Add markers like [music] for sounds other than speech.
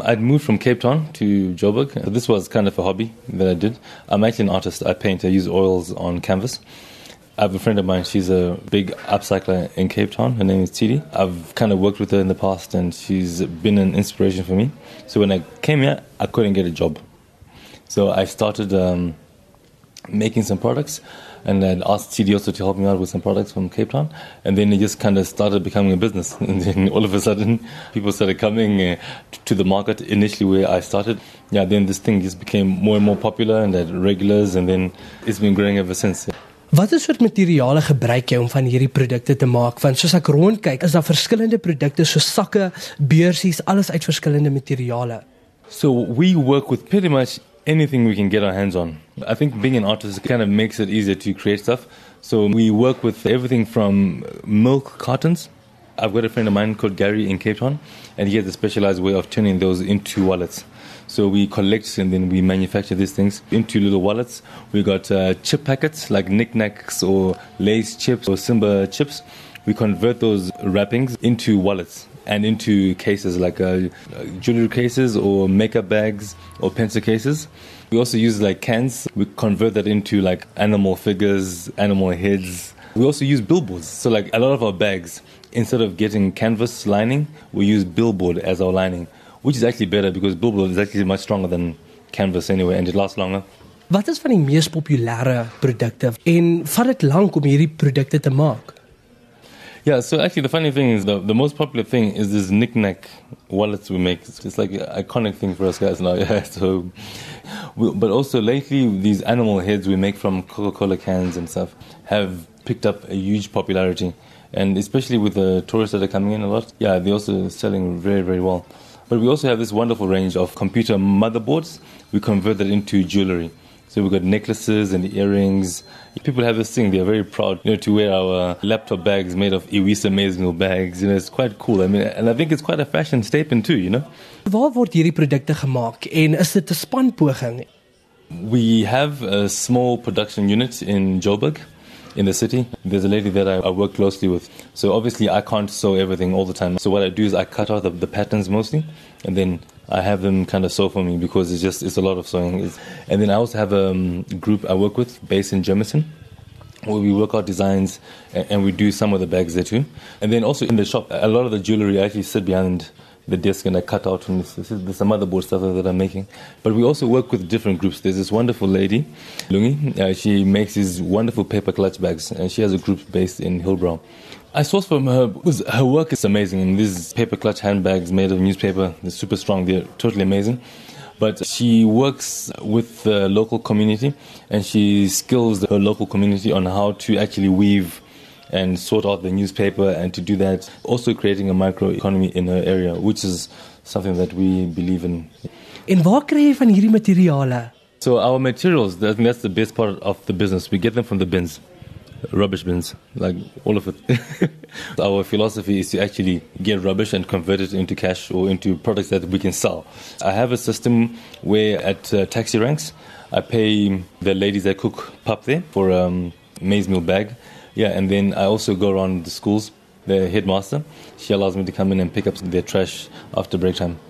I'd moved from Cape Town to Joburg. This was kind of a hobby that I did. I'm actually an artist. I paint. I use oils on canvas. I have a friend of mine. She's a big upcycler in Cape Town. Her name is Tidi. I've kind of worked with her in the past, and she's been an inspiration for me. So when I came here, I couldn't get a job. So I started um, making some products, and then asked Tidi also to help me out with some products from Cape Town. And then it just kind of started becoming a business. [laughs] And then all of a sudden, people started coming uh, to the market initially where I started. Yeah, then this thing just became more and more popular, and had regulars, and then it's been growing ever since. Watter soort materiale gebruik jy om van hierdie produkte te maak? Want soos ek rondkyk, is daar verskillende produkte soos sakke, beursies, alles uit verskillende materiale. So we work with pretty much anything we can get our hands on. I think being an artist kind of makes it easier to create stuff. So we work with everything from milk cartons. I've got a friend of mine called Gary in Cape Town, and he has a specialized way of turning those into wallets. So we collect and then we manufacture these things into little wallets. We got uh, chip packets like NikNaks or Lay's chips or Simba chips. We convert those wrappings into wallets and into cases like uh, jewelry cases or makeup bags or pencil cases. We also use like cans. We convert that into like animal figures, animal heads. We also use billboards. So like a lot of our bags, instead of getting canvas lining, we use billboard as our lining. which is actually better because billboard is actually much stronger than canvas anyway and it lasts longer. Wat is van die mees populêre produkte en vat dit lank om hierdie produkte te maak? Yeah, so actually the funny thing is the, the most popular thing is this NikNak wallets we make. It's like an iconic thing for us guys now. [laughs] Yeah, so we, but also lately these animal heads we make from Coca-Cola cans and stuff have picked up a huge popularity and especially with the tourists that are coming in a lot. Yeah, they're also selling very very well. But we also have this wonderful range of computer motherboards. We convert that into jewelry. So we've got necklaces and earrings. People have this thing, they're very proud you know, to wear our laptop bags made of Iwisa maize meal bags. You know, it's quite cool. I mean, and I think it's quite a fashion statement too, you know. Waar word hierdie produkte gemaak en is dit 'n spanpoging? We have a small production unit in Joburg. in the city. There's a lady that I, I, work closely with. So obviously I can't sew everything all the time. So what I do is I cut out the, the patterns mostly and then I have them kind of sew for me because it's just it's a lot of sewing. It's, and then I also have a um, group I work with based in Germiston where we work out designs and, and, we do some of the bags there too. And then also in the shop, a lot of the jewelry I actually sit behind the desk and I cut out from this. Is some motherboard stuff that I'm making. But we also work with different groups. There's this wonderful lady, Lungi. Uh, she makes these wonderful paper clutch bags, and she has a group based in Hillbrow. I source from her her work is amazing. And these paper clutch handbags made of newspaper, they're super strong. They're totally amazing. But she works with the local community and she skills her local community on how to actually weave and sort out the newspaper and to do that also creating a microeconomy in her area which is something that we believe in. En waar kry jy van hierdie materiale? So our materials, I think that's the best part of the business. We get them from the bins. Rubbish bins, like all of it. [laughs] our philosophy is to actually get rubbish and convert it into cash or into products that we can sell. I have a system where at uh, taxi ranks, I pay the ladies that cook pap there for a um, maize meal bag Yeah, and then I also go around the schools. The headmaster, she allows me to come in and pick up their trash after break time.